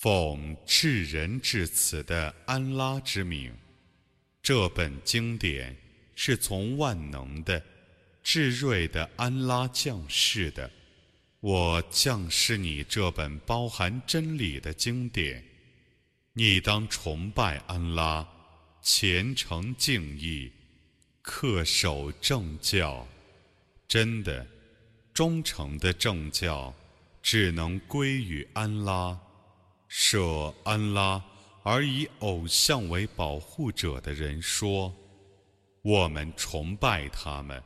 奉至仁至慈的安拉之名，这本经典是从万能的、至睿的安拉降世的。我降世你这本包含真理的经典，你当崇拜安拉，虔诚敬意。恪守正教，真的忠诚的正教，只能归于安拉。舍安拉而以偶像为保护者的人说：“我们崇拜他们，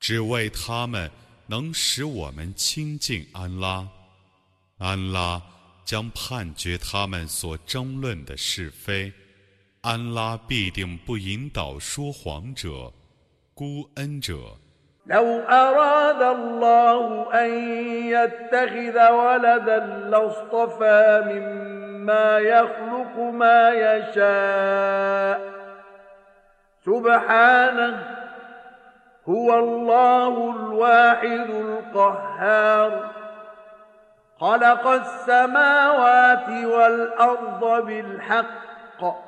只为他们能使我们亲近安拉。安拉将判决他们所争论的是非。”安拉必定不引导说谎者、孤恩者。لو أراد الله أن يتخذ ولدا لاصطفى مما يخلق ما يشاء سبحانه هو الله الواحد القهار خلق السماوات والأرض بالحق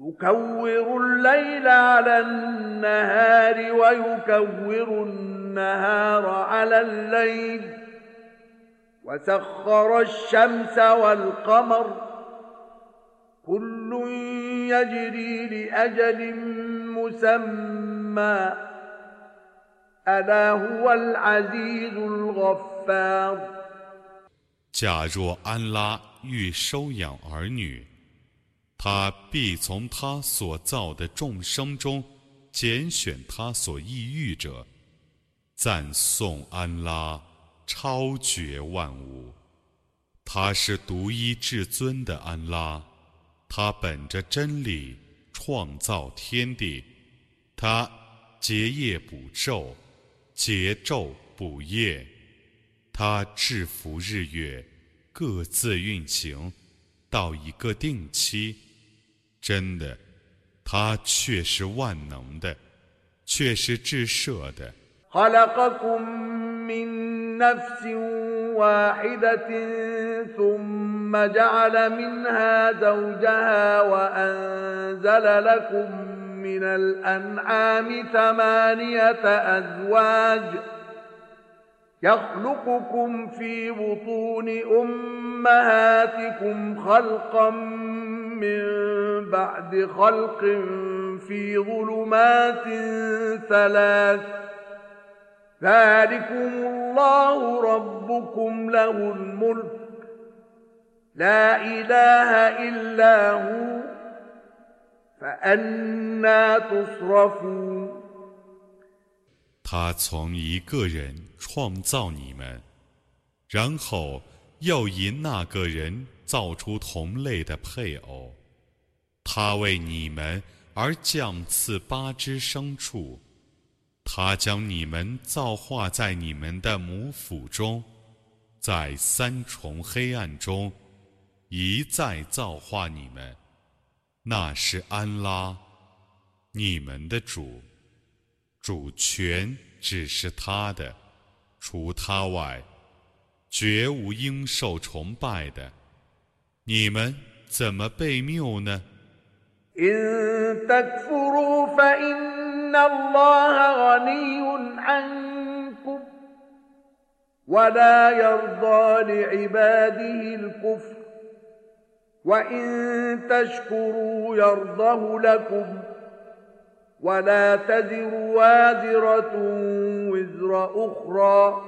يكور الليل على النهار ويكور النهار على الليل وسخر الشمس والقمر كل يجري لاجل مسمى الا هو العزيز الغفار 假若安拉欲收养儿女， 他必从他所造的众生中拣选他所抑郁者，赞颂安拉，超绝万物。他是独一至尊的安拉，他本着真理创造天地，他结业补昼，结昼补夜，他制服日月，各自运行到一个定期。真的，他却是万能的，却是至赦的。خلقكم من نفس واحدة ثم جعل منها زوجها وأنزل لكم من الأنعام ثمانية أزواج يخلقكم في بطون أمهاتكم خلقا من بعد خلق في ظلمات ثلاث ذلكم الله ربكم له الملك لا إله إلا هو فأنا تصرفون 他从一个人创造你们，然后又因那个人 造出同类的配偶，他为你们而降赐八只牲畜，他将你们造化在你们的母腹中，在三重黑暗中一再造化你们，那是安拉，你们的主，主权只是他的，除他外。绝无应受崇拜的，你们怎么被谬呢？إن تكفروا فإن الله غني عنكم ولا يرضى لعباده الكفر وان تشكروا يرضه لكم ولا تزر وازره وزر اخرى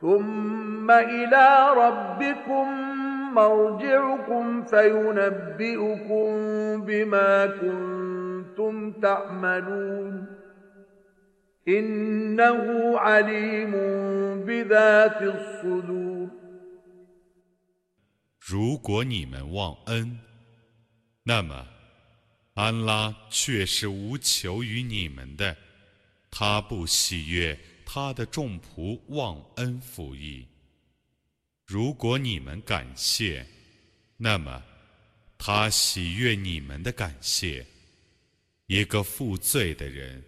ثم الى ربكم مرجعكم فينبئكم بما كنتم تعملون انه عليم بذات الصدور 如果你们忘恩，那么安拉却是无求于你们的，他不喜悦他的众仆忘恩负义。 如果你们感谢，那么他喜悦你们的感谢。一个负罪的人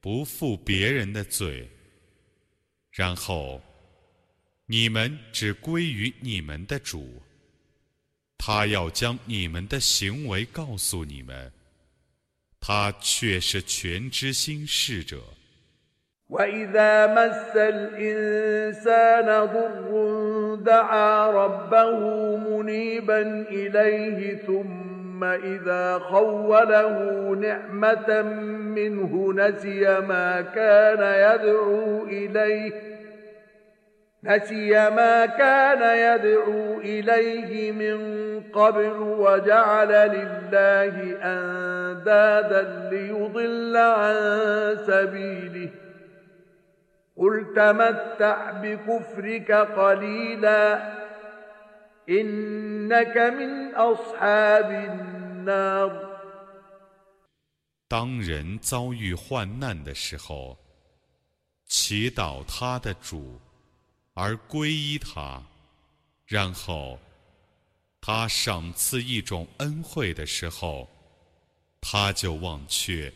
不负别人的罪，然后你们只归于你们的主。他要将你们的行为告诉你们，他却是全知心事者。واذا مس الانسان ضر دعا ربه منيبا اليه ثم اذا خوله نعمه منه نسي ما كان يدعو اليه نسي ما كان يدعو اليه من قبل وجعل لله اندادا ليضل عن سبيله قل تمتع بكفرك قليلا انك من اصحاب النار 当人遭遇患难的时候，祈祷他的主。而皈依他，然后他赏赐一种恩惠的时候，他就忘却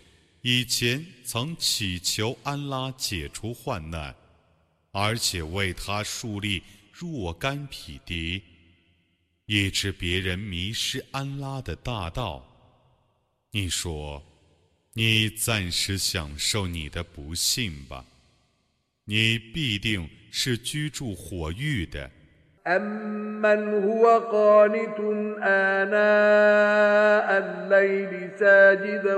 以前曾祈求安拉解除患难，而且为他树立若干匹敌，以致别人迷失安拉的大道。你说，你暂时享受你的不幸吧，你必定。是居住火域的。أمن هو قانت آناء الليل ساجدا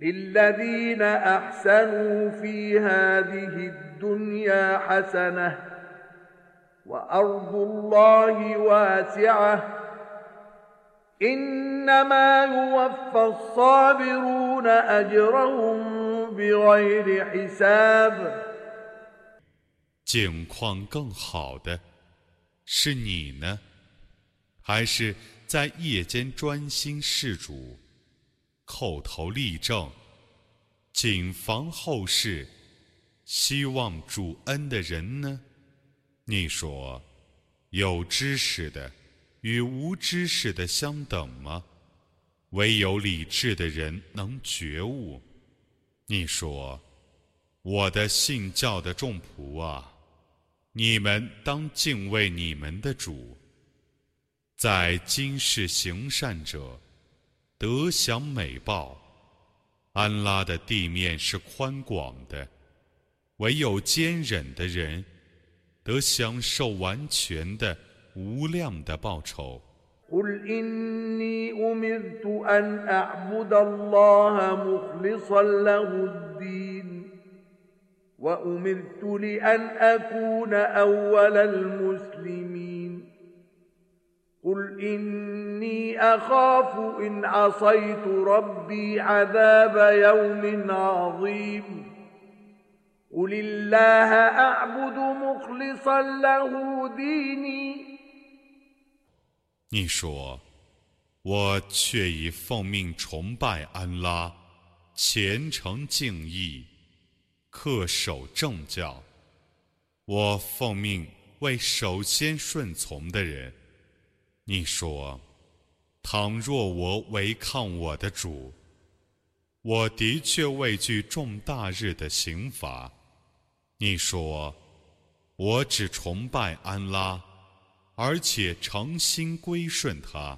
للذين احسنوا في هذه الدنيا حسنه وارض الله واسعه انما يوفى الصابرون اجرهم 境况更好的是你呢，还是在夜间专心事主、 叩头立正、谨防后事、希望主恩的人呢？你说，有知识的与无知识的相等吗？唯有理智的人能觉悟。你说：“我的信教的众仆啊，你们当敬畏你们的主。在今世行善者，得享美报。安拉的地面是宽广的，唯有坚忍的人，得享受完全的无量的报酬。” قل إني أمرت أن أعبد الله مخلصا له الدين وأمرت لأن أكون أول المسلمين قل إني أخاف إن عصيت ربي عذاب يوم عظيم قل الله أعبد مخلصا له ديني 你说：“我却已奉命崇拜安拉，虔诚敬意，恪守正教。 我奉命为首先顺从的人。 你说，倘若我违抗我的主，我的确畏惧重大日的刑罚。你说，我只崇拜安拉，而且诚心归顺他。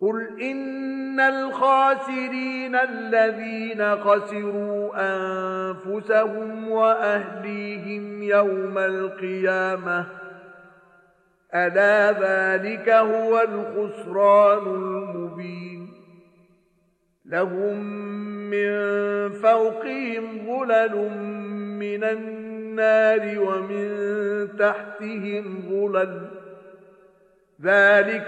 قل إن الخاسرين الذين خسروا أنفسهم وأهليهم يوم القيامة ألا ذلك هو الخسران المبين لهم من فوقهم ظلل من النار ومن تحتهم ظلل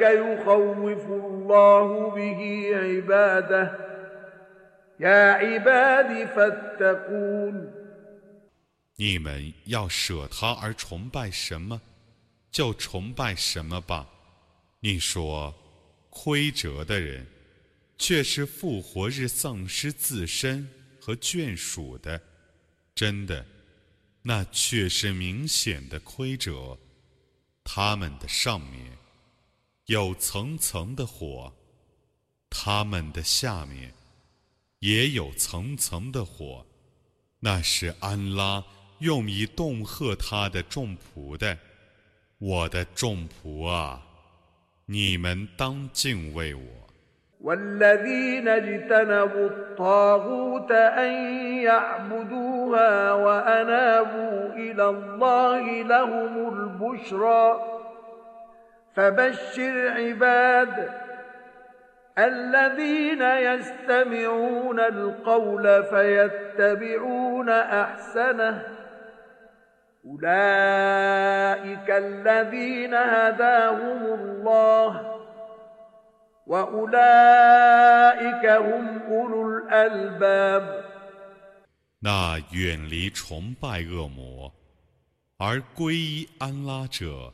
你们要舍他而崇拜什么，就崇拜什么吧。你说，亏折的人，却是复活日丧失自身和眷属的，真的，那却是明显的亏折。他们的上面。 有层层的火，他们的下面也有层层的火，那是安拉用以恫吓他的众仆的。我的众仆啊，你们当敬畏我。فبشر عباد الذين يستمعون القول فيتبعون احسنه اولئك الذين هداهم الله واولئك هم اولو الالباب 那远离崇拜恶魔而皈依安拉者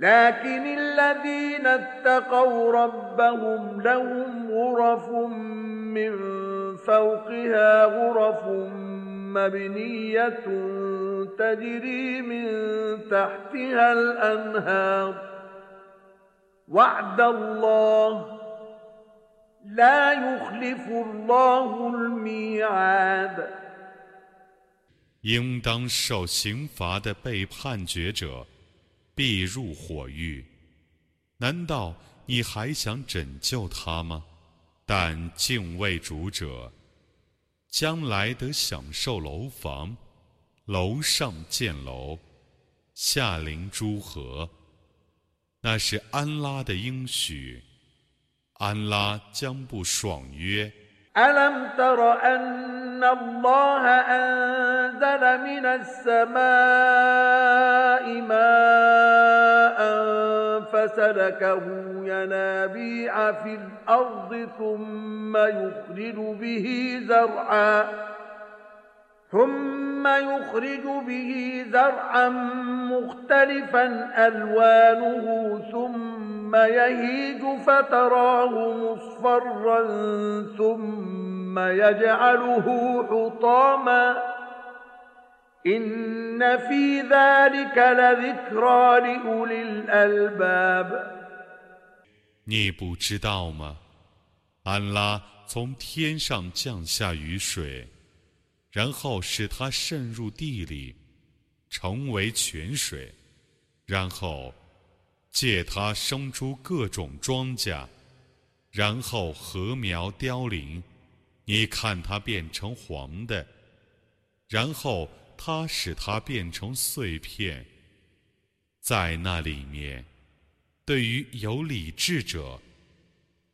لكن الذين اتقوا ربهم لهم غرف من فوقها غرف مبنيه تجري من تحتها الانهار وعد الله لا يخلف الله الميعاد 应当受刑罚的被判决者 必入火狱，难道你还想拯救他吗？但敬畏主者，将来得享受楼房，楼上建楼，下临诸河，那是安拉的应许，安拉将不爽约。ألم تر أن الله أنزل من السماء ماء فسلكه ينابيع في الأرض ثم يخرج به زرعا ثم يخرج به زرعا مختلفا ألوانه ثم ثم يهيج فتراه مصفرا ثم يجعله حطاما إن في ذلك لذكرى لأولي الألباب 你不知道吗？安拉从天上降下雨水，然后使它渗入地里，成为泉水，然后 借它生出各种庄稼，然后禾苗凋零，你看它变成黄的，然后它使它变成碎片，在那里面，对于有理智者，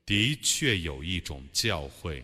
的确有一种教诲。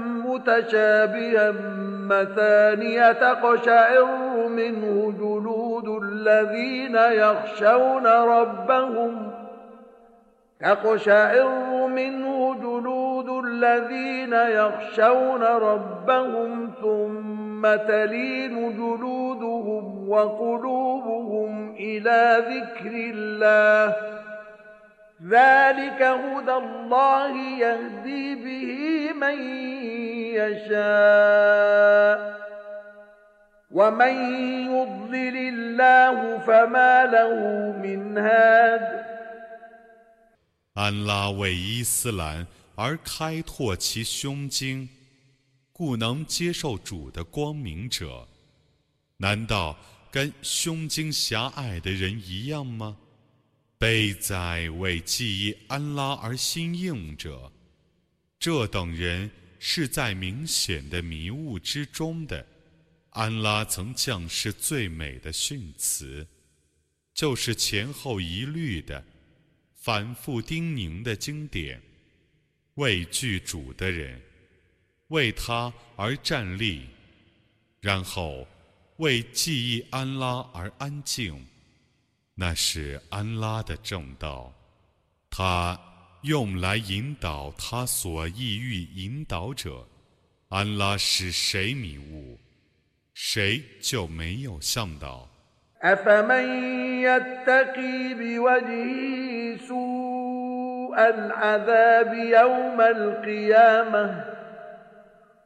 متشابها مثانية تقشعر منه جلود الذين يخشون ربهم تقشعر منه جلود الذين يخشون ربهم ثم تلين جلودهم وقلوبهم إلى ذكر الله ذلك هدى الله يهدي به من يشاء ومن يضلل الله فما له من هاد 安拉为伊斯兰而开拓其胸襟，故能接受主的光明者，难道跟胸襟狭隘的人一样吗？ 悲哉为记忆安拉而心硬者，这等人是在明显的迷雾之中的。安拉曾降示最美的训词，就是前后一律的。反复叮咛的经典，畏惧主的人，为他而站立，然后为记忆安拉而安静，那是安拉的正道，他用来引导他所意欲引导者。安拉使谁迷雾，谁就没有向导。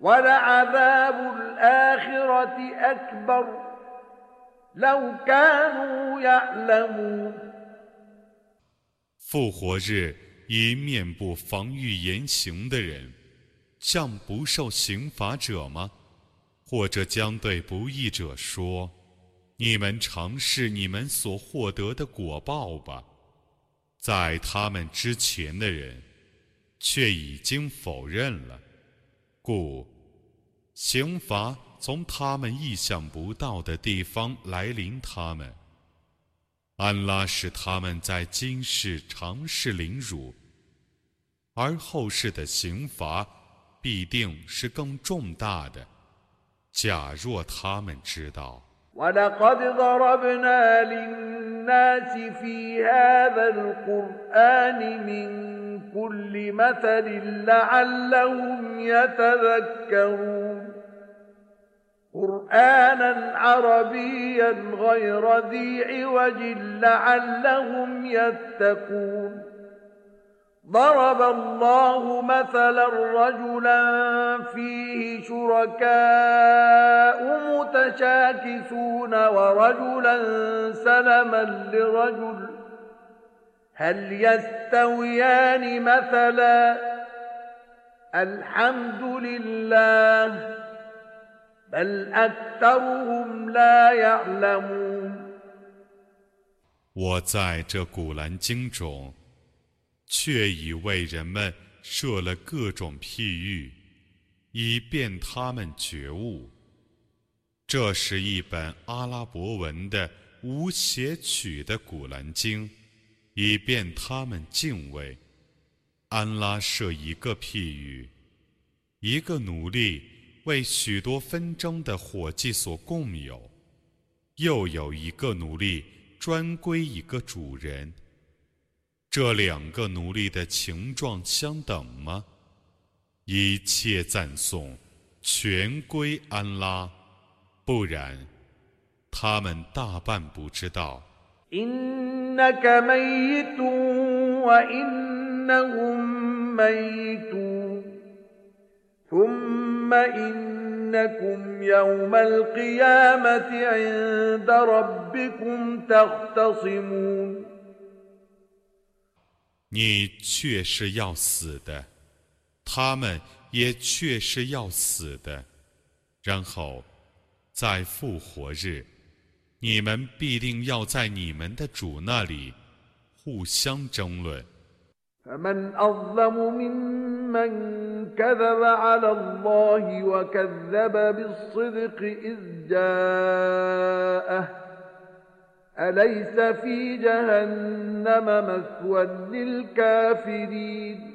ولعذاب الآخرة أكبر لو كانوا يعلمون 复活日，以面部防御言行的人，像不受刑罚者吗？或者将对不义者说：“你们尝试你们所获得的果报吧。”在他们之前的人，却已经否认了， 故刑罚从他们意想不到的地方来临他们。安拉使他们在今世尝试凌辱，而后世的刑罚必定是更重大的。假若他们知道。 ولقد ضربنا للناس في هذا القرآن من كل مثل لعلهم يتذكرون. قرآنا عربيا غير ذي عوج لعلهم يتقون. ضرب الله مثلا رجلا فيه شركاء متشاكسون ورجلا سلما لرجل هل يستويان مثلا الحمد لله بل اكثرهم لا يعلمون 我在这古兰经中。却已为人们设了各种譬喻，以便他们觉悟。这是一本阿拉伯文的无写曲的古兰经， 以便他们敬畏。安拉设一个譬喻，一个奴隶为许多纷争的伙计所共有，又有一个奴隶专归一个主人。这两个奴隶的情状相等吗？一切赞颂全归安拉，不然他们大半不知道。你却是要死的，他们也却是要死的，然后在复活日，你们必定要在你们的主那里互相争论。فمن أظلم ممن كذب على الله وكذب بالصدق إذ جاءه أليس في جهنم مثوى للكافرين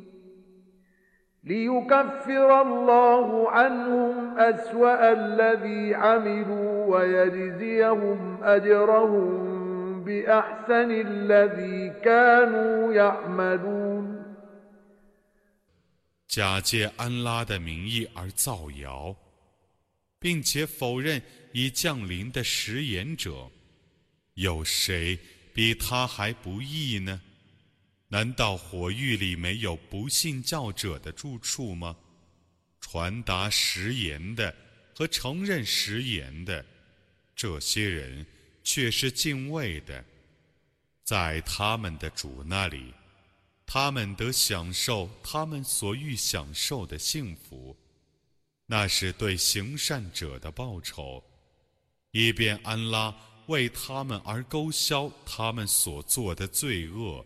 ليكفر الله عنهم أسوأ الذي عملوا ويجزيهم أجرهم بأحسن الذي كانوا يعملون 假借安拉的名义而造谣，并且否认已降临的食言者，有谁比他还不义呢？ 难道火狱里没有不信教者的住处吗？传达食言的和承认食言的，这些人却是敬畏的，在他们的主那里。他们得享受他们所欲享受的幸福，那是对行善者的报酬，以便安拉为他们而勾销他们所做的罪恶，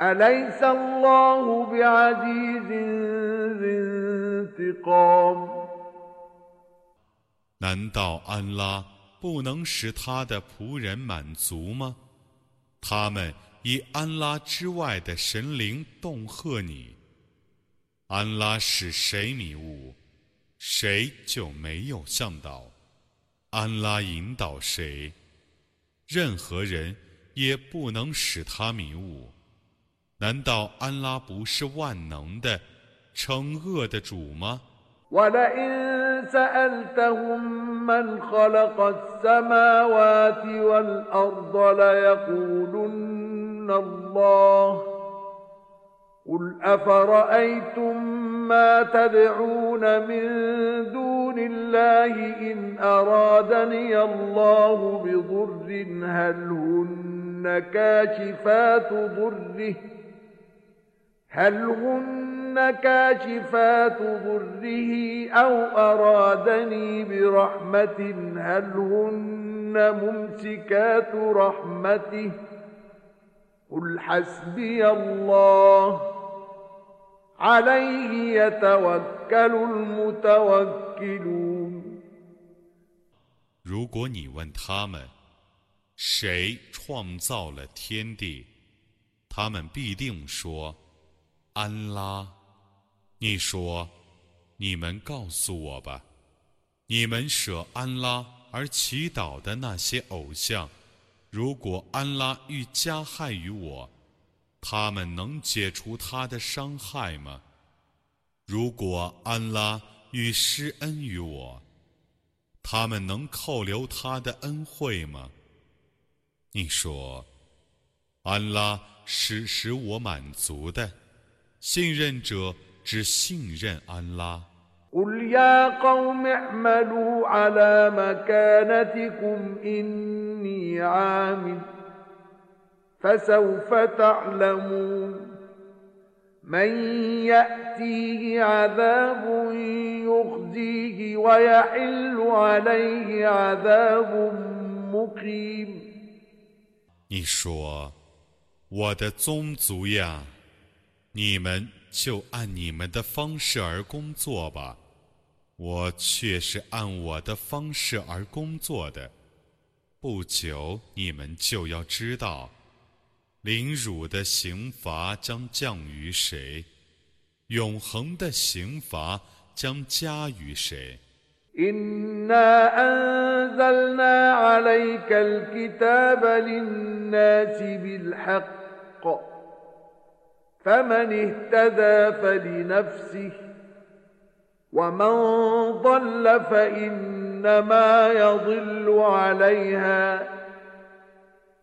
أليس الله بعزيز ذي انتقام 难道安拉不能使他的仆人满足吗？他们以安拉之外的神灵恫吓你，安拉使谁迷雾，谁就没有向导；安拉引导谁，任何人也不能使他迷雾。 难道安拉不是万能的、惩恶的主吗？ولئن سألتهم من خلق السماوات والأرض ليقولن الله قل أفرأيتم ما تدعون من دون الله إن أرادني الله بضر هل هن كاشفات ضره هل هن 如果你问他们，谁创造了天地，他们必定说： 安拉。你说：“你们告诉我吧，你们舍安拉而祈祷的那些偶像，如果安拉欲加害于我，他们能解除他的伤害吗？如果安拉欲施恩于我，他们能扣留他的恩惠吗？你说，安拉是使我满足的，信任者。”只信任安拉， قل يا قوم اعملوا على مكانتكم إني عامل فسوف تعلمون من يأتيه عذاب يخزيه ويحل عليه عذاب مقيم 你说：“我的宗族呀， 你们就按你们的方式而工作吧。我却是按我的方式而工作的。不久你们就要知道，凌辱的刑罚将降于谁，永恒的刑罚将加于谁。” إنا أنزلنا عليك الكتاب للناس بالحق فمن اهتدى فلنفسه ومن ضل فإنما يضل عليها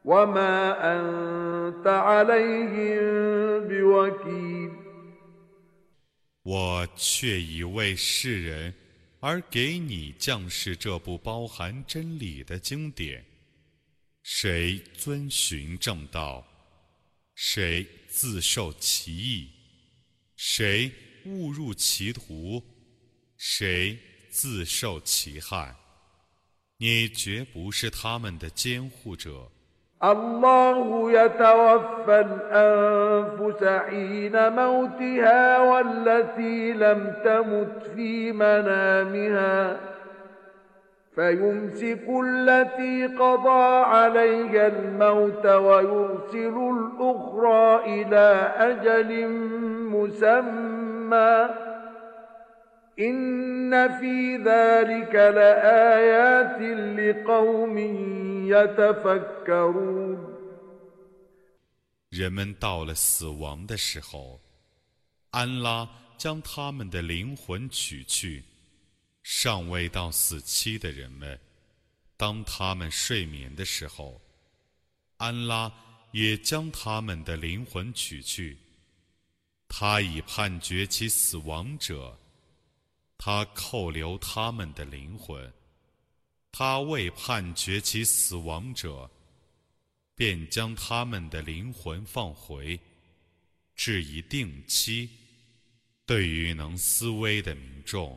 وما أنت عليهم بوكيل 我却已为世人而给你降世这部包含真理的经典，谁遵循正道，谁 自受其益，谁误入歧途，谁自受其害，你绝不是他们的监护者。الله يتوفى الأنفس حين موتها والتي لم تمت في منامها فيمسك التي قضى عليها الموت ويرسل الأخرى إلى أجل مسمى إن في ذلك لآيات لقوم 人们到了死亡的时候，安拉将他们的灵魂取去； 尚未到死期的人们，当他们睡眠的时候，安拉也将他们的灵魂取去。他已判决其死亡者，他扣留他们的灵魂。他未判决其死亡者，便将他们的灵魂放回，至一定期。对于能思维的民众，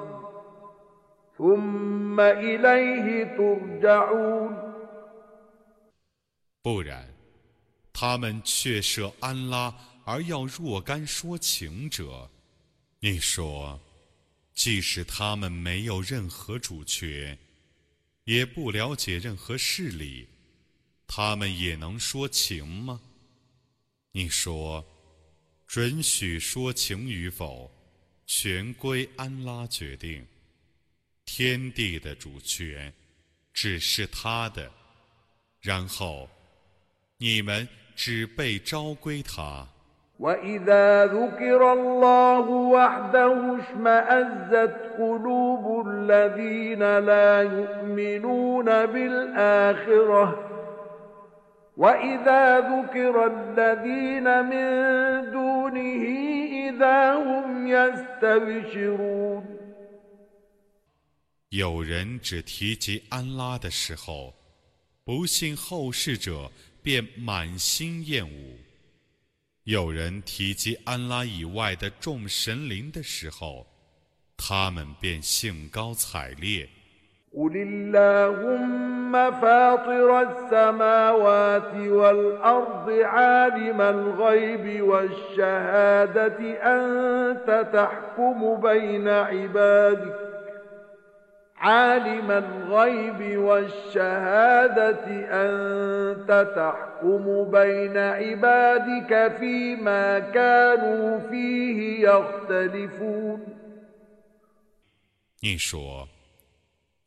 ثم إليه ترجعون 不然，他们却设安拉而要若干说情者，你说，即使他们没有任何主权，也不了解任何事理，他们也能说情吗？你说，准许说情与否，全归安拉决定。 天地的主权只是他的，然后你们只被召归他。وإذا ذكر الله وحده اشمأزت قلوب الذين لا يؤمنون بالآخرة وإذا ذكر الذين من دونه إذا هم يستبشرون 有人只提及安拉的时候，不信后世者便满心厌恶。有人提及安拉以外的众神灵的时候，他们便兴高采烈。قل اللهم فاطر السماوات والأرض عالم الغيب والشهادة أنت تحكم بين عبادك عالم الغيب والشهادة أنت تحكم بين عبادك فيما كانوا فيه يختلفون 你说：“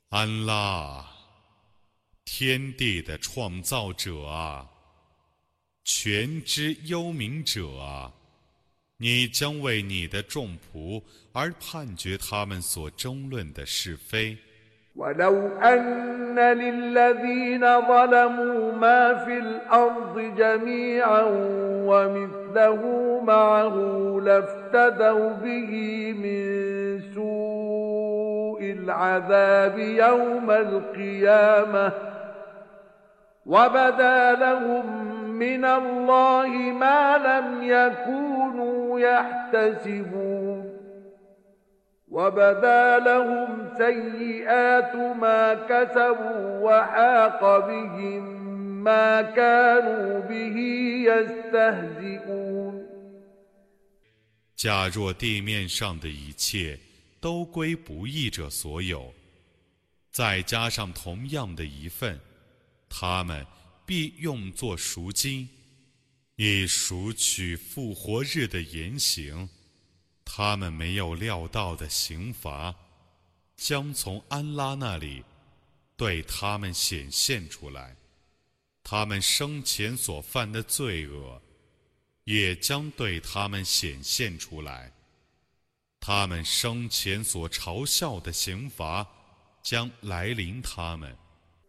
安拉，天地的创造者啊，全知幽冥者啊， 你将为你的众仆而判决他们所争论的是非。” ولو أن للذين ظلموا ما في الأرض جميعا ومثله معه لافتدوا به من سوء العذاب يوم القيامة وبدا لهم من الله ما لم يكونوا يحتسبون 假若地面上的一切都归不义者所有，再加上同样的一份，他们必用作赎金， 以赎取复活日的言行。他们没有料到的刑罚，将从安拉那里对他们显现出来；他们生前所犯的罪恶，也将对他们显现出来；他们生前所嘲笑的刑罚，将来临他们。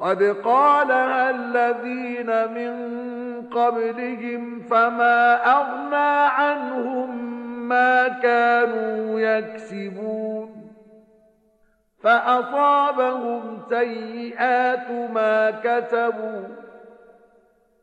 قد قالها الذين من قبلهم فما أغنى عنهم ما كانوا يكسبون. فأصابهم سيئات ما كسبوا.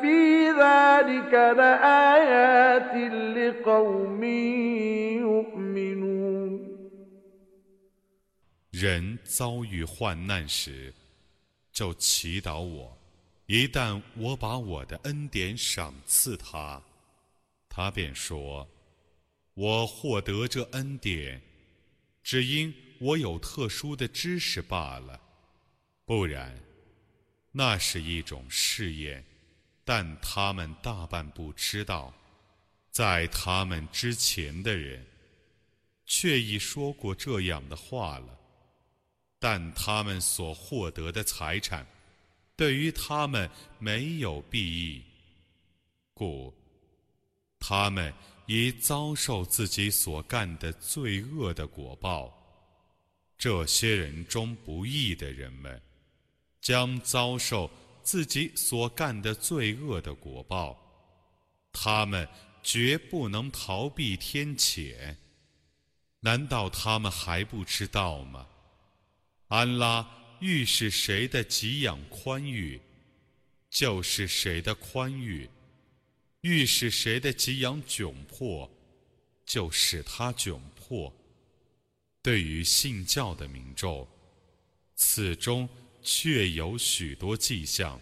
في ذلك لآيات لقوم يؤمنون 人遭遇患难时，就祈祷我，一旦我把我的恩典赏赐他。他便说：“我获得这恩典，只因我有特殊的知识罢了，不然，那是一种试验。 但他们大半不知道，在他们之前的人，却已说过这样的话了。但他们所获得的财产，对于他们没有裨益，故。”他们已遭受自己所干的罪恶的果报。这些人中不义的人们，将遭受自己所干的罪恶的果报。他们绝不能逃避天谴。难道他们还不知道吗？安拉欲使谁的给养宽裕，就是谁的宽裕。欲使谁的给养窘迫，就使他窘迫。对于信教的民众，此中确有许多迹象。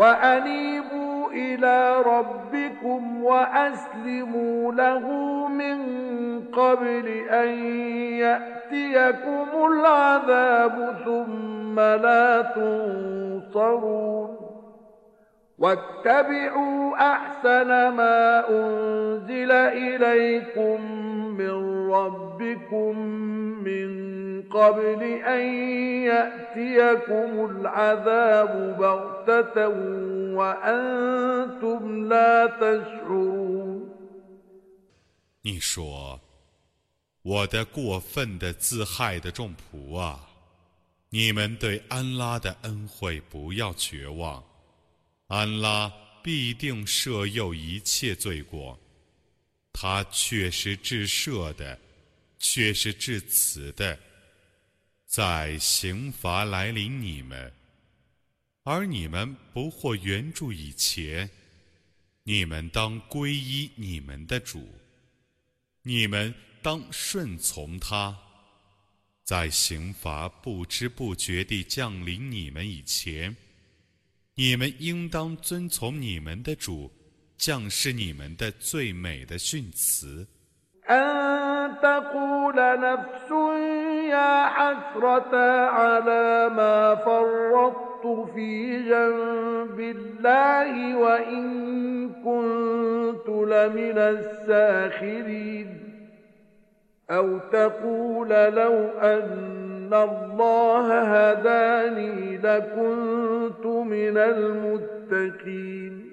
وأنيبوا إلى ربكم وأسلموا له من قبل أن يأتيكم العذاب ثم لا تنصرون واتبعوا أحسن ما أنزل إليكم من ربكم من قبل أن يأتيكم العذاب بغتة وأنتم لا تشعرون 你说：“我的过分的自害的众仆啊，你们对安拉的恩惠不要绝望。安拉必定赦宥一切罪过， 他却是至赦的，却是至慈的。在刑罚来临你们，而你们不获援助以前，你们当皈依你们的主，你们当顺从他。在刑罚不知不觉地降临你们以前。你们应当遵从你们的主，降示你们的最美的训词。أن تقول نفس يا حسرة على ما فرطت في جنب الله وإن كنت لمن الساخرين أو تقول لو أن إن الله هداني لكنت من المتقين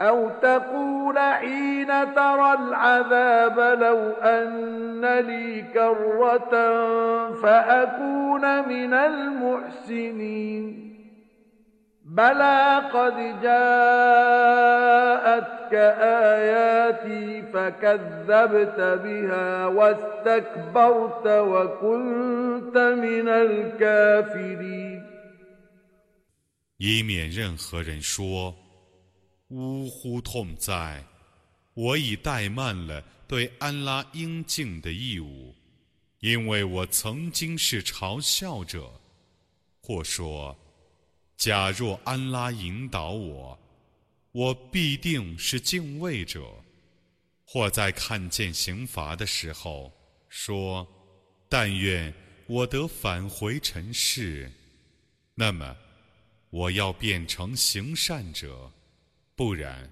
أو تقول حين ترى العذاب لو أن لي كرة فأكون من المحسنين بلى قد جاءتك آياتي فكذبت بها واستكبرت وكنت من الكافرين 以免任何人说：“ 呜呼痛哉！我已怠慢了对安拉应尽的义务，因为我曾经是嘲笑者，或说。”假若安拉引导我，我必定是敬畏者；或在看见刑罚的时候说：“但愿我得返回尘世，那么我要变成行善者；不然，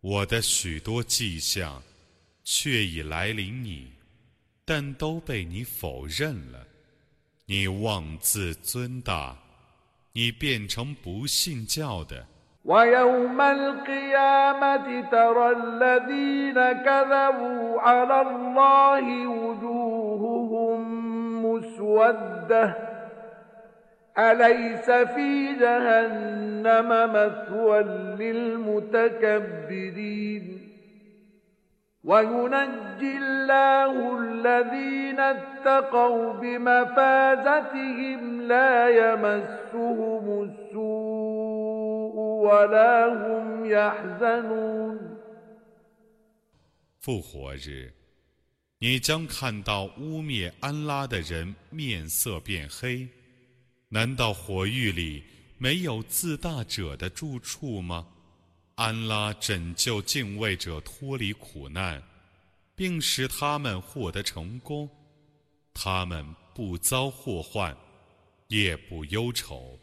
我的许多迹象却已来临你，但都被你否认了。你妄自尊大。”你变成不信教的。ويوم القيامة ترى الذين كذبوا على الله وجوههم مسودة أليس في جهنم مثوى للمتكبرين وينجي الله الذين اتقوا بمفازتهم لا يمسهم السوء ولا هم يحزنون 复活日，你将看到污蔑安拉的人面色变黑。 难道火狱里没有自大者的住处吗？安拉拯救敬畏者脱离苦难，并使他们获得成功，他们不遭祸患，也不忧愁。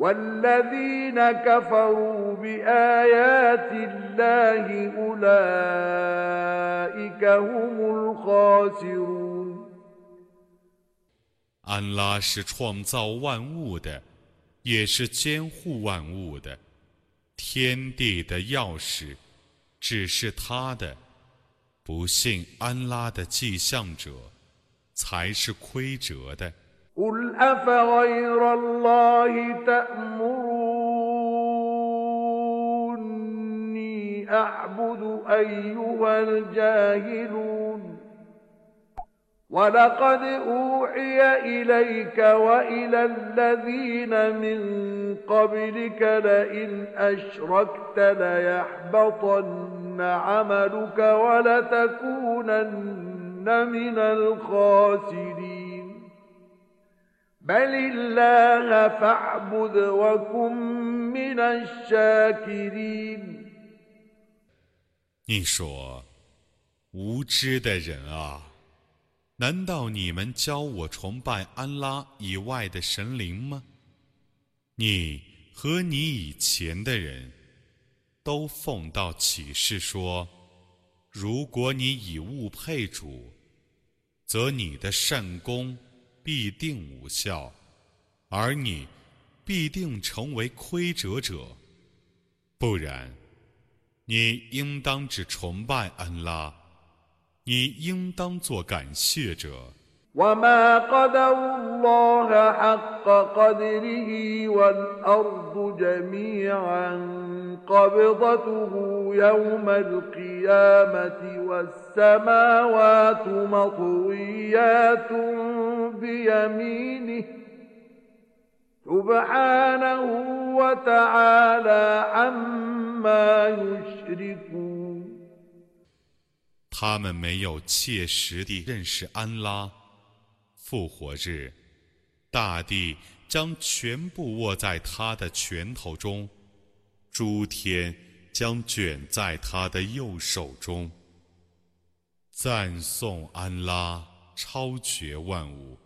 والذين كفروا بآيات الله أولئك هم الخاسرون 安拉是创造万物的，也是监护万物的，天地的钥匙只是他的。 不信安拉的迹象者，才是亏折的。قل أفغير الله تأمروني أعبد أيها الجاهلون ولقد أوحي إليك وإلى الذين من قبلك لئن أشركت ليحبطن عملك ولتكونن من الخاسرين بل الله فاعبد وكن من الشاكرين 你说，无知的人啊， 难道你们教我崇拜安拉以外的神灵吗？你和你以前的人都奉到启示说，如果你以物配主，则你的善功必定无效，而你必定成为亏折者。不然，你应当只崇拜安拉，你应当做感谢者。وما قدروا الله حق قدره والأرض جميعا قبضته يوم القيامة والسماوات مطويات بيمينه سبحانه وتعالى عما يشركون 他们没有切实地认识安拉。复活日，大地将全部握在他的拳头中，诸天将卷在他的右手中。赞颂安拉，超绝万物，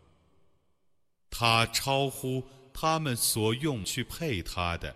他超乎他们所用去配他的。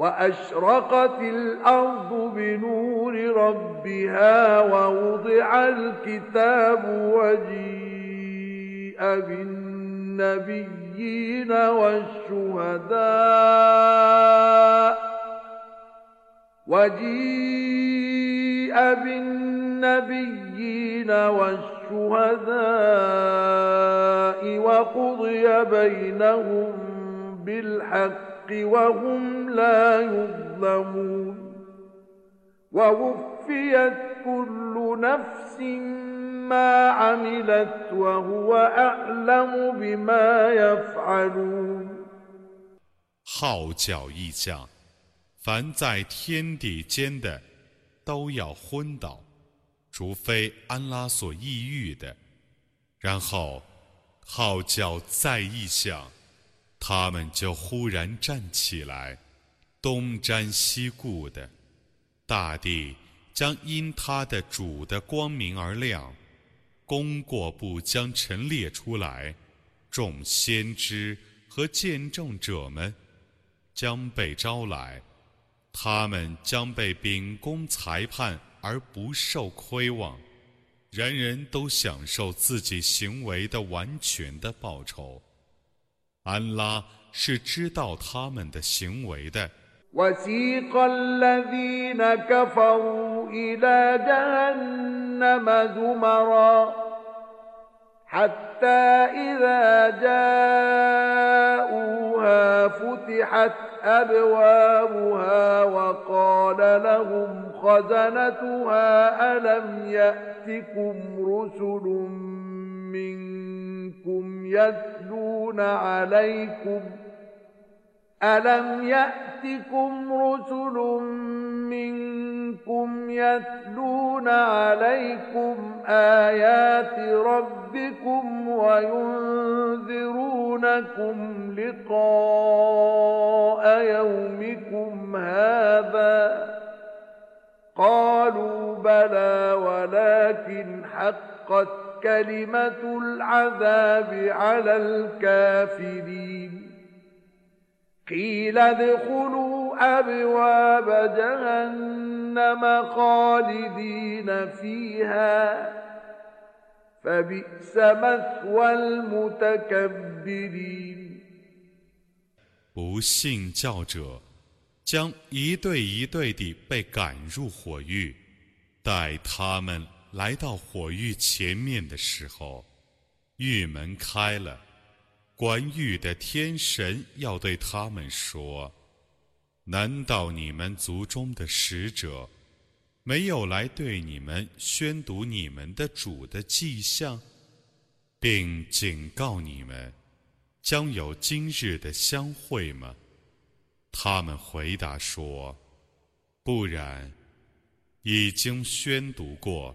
وأشرقت الأرض بنور ربها ووضع الكتاب وجيء بالنبيين والشهداء وجيء بالنبيين والشهداء وقضي بينهم بالحق وهم لا يظلمون ووفيت كل نفس ما عملت وهو أعلم بما يفعلون 号角一响，凡在天地间的都要昏倒，除非安拉所抑郁的。然后号角再一响。 他们就忽然站起来，东瞻西顾的，大地将因他的主的光明而亮，功过簿将陈列出来，众先知和见证者们将被招来，他们将被秉公裁判而不受亏枉，人人都享受自己行为的完全的报酬。安拉是知道他们的行为的。وسيق الذين كفروا إلى جهنم زمرا حتى إذا جاءوها فتحت أبوابها وقال لهم خزنتها ألم يأتكم رسل منكم يتلون عليكم ألم يأتكم رسل منكم يتلون عليكم آيات ربكم وينذرونكم لقاء يومكم هذا قالوا بلى ولكن حقت كلمة العذاب على الكافرين قيل ادخلوا أبواب جهنم خالدين فيها فبئس مثوى المتكبرين 不信教者将一对一对地被赶入火狱，待他们 来到火狱前面的时候，狱门开了，管狱的天神要对他们说：“难道你们族中的使者没有来对你们宣读你们的主的迹象，并警告你们将有今日的相会吗？他们回答说：“不然，已经宣读过。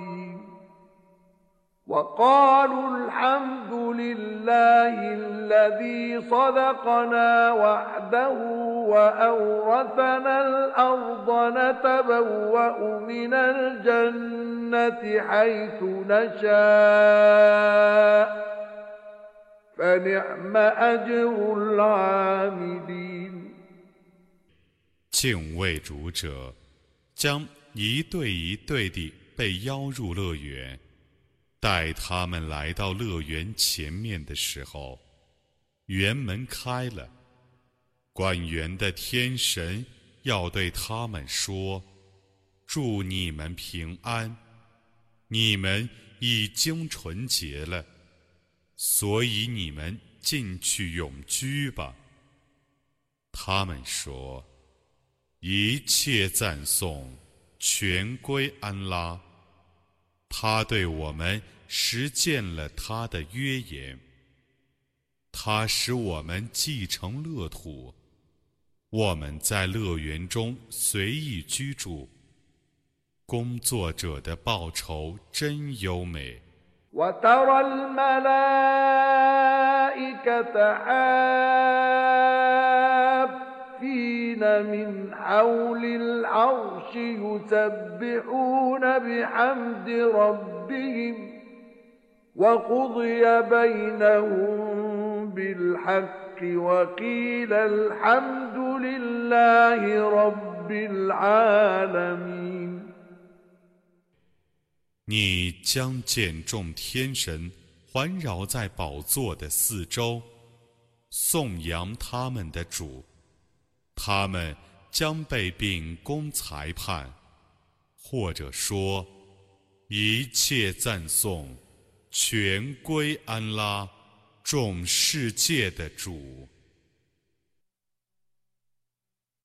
وقالوا الحمد لله الذي صدقنا وحده وأورثنا الأرض نتبوأ من الجنة حيث نشاء فنعم أجر العاملين 敬畏主者将一对一对地被邀入乐园。 待他们来到乐园前面的时候，园门开了，管园的天神要对他们说：“祝你们平安，你们已经纯洁了，所以你们进去永居吧。”他们说：“一切赞颂全归安拉。”他对我们实践了他的约言，他使我们继承乐土，我们在乐园中随意居住，工作者的报酬真优美。المسكين من حول العرش يسبحون بحمد ربهم وقضي بينهم بالحق وقيل الحمد لله رب العالمين 你将见众天神环绕在宝座的四周，颂扬他们的主。 他们将被秉公裁判，或者说，一切赞颂全归安拉，众世界的主。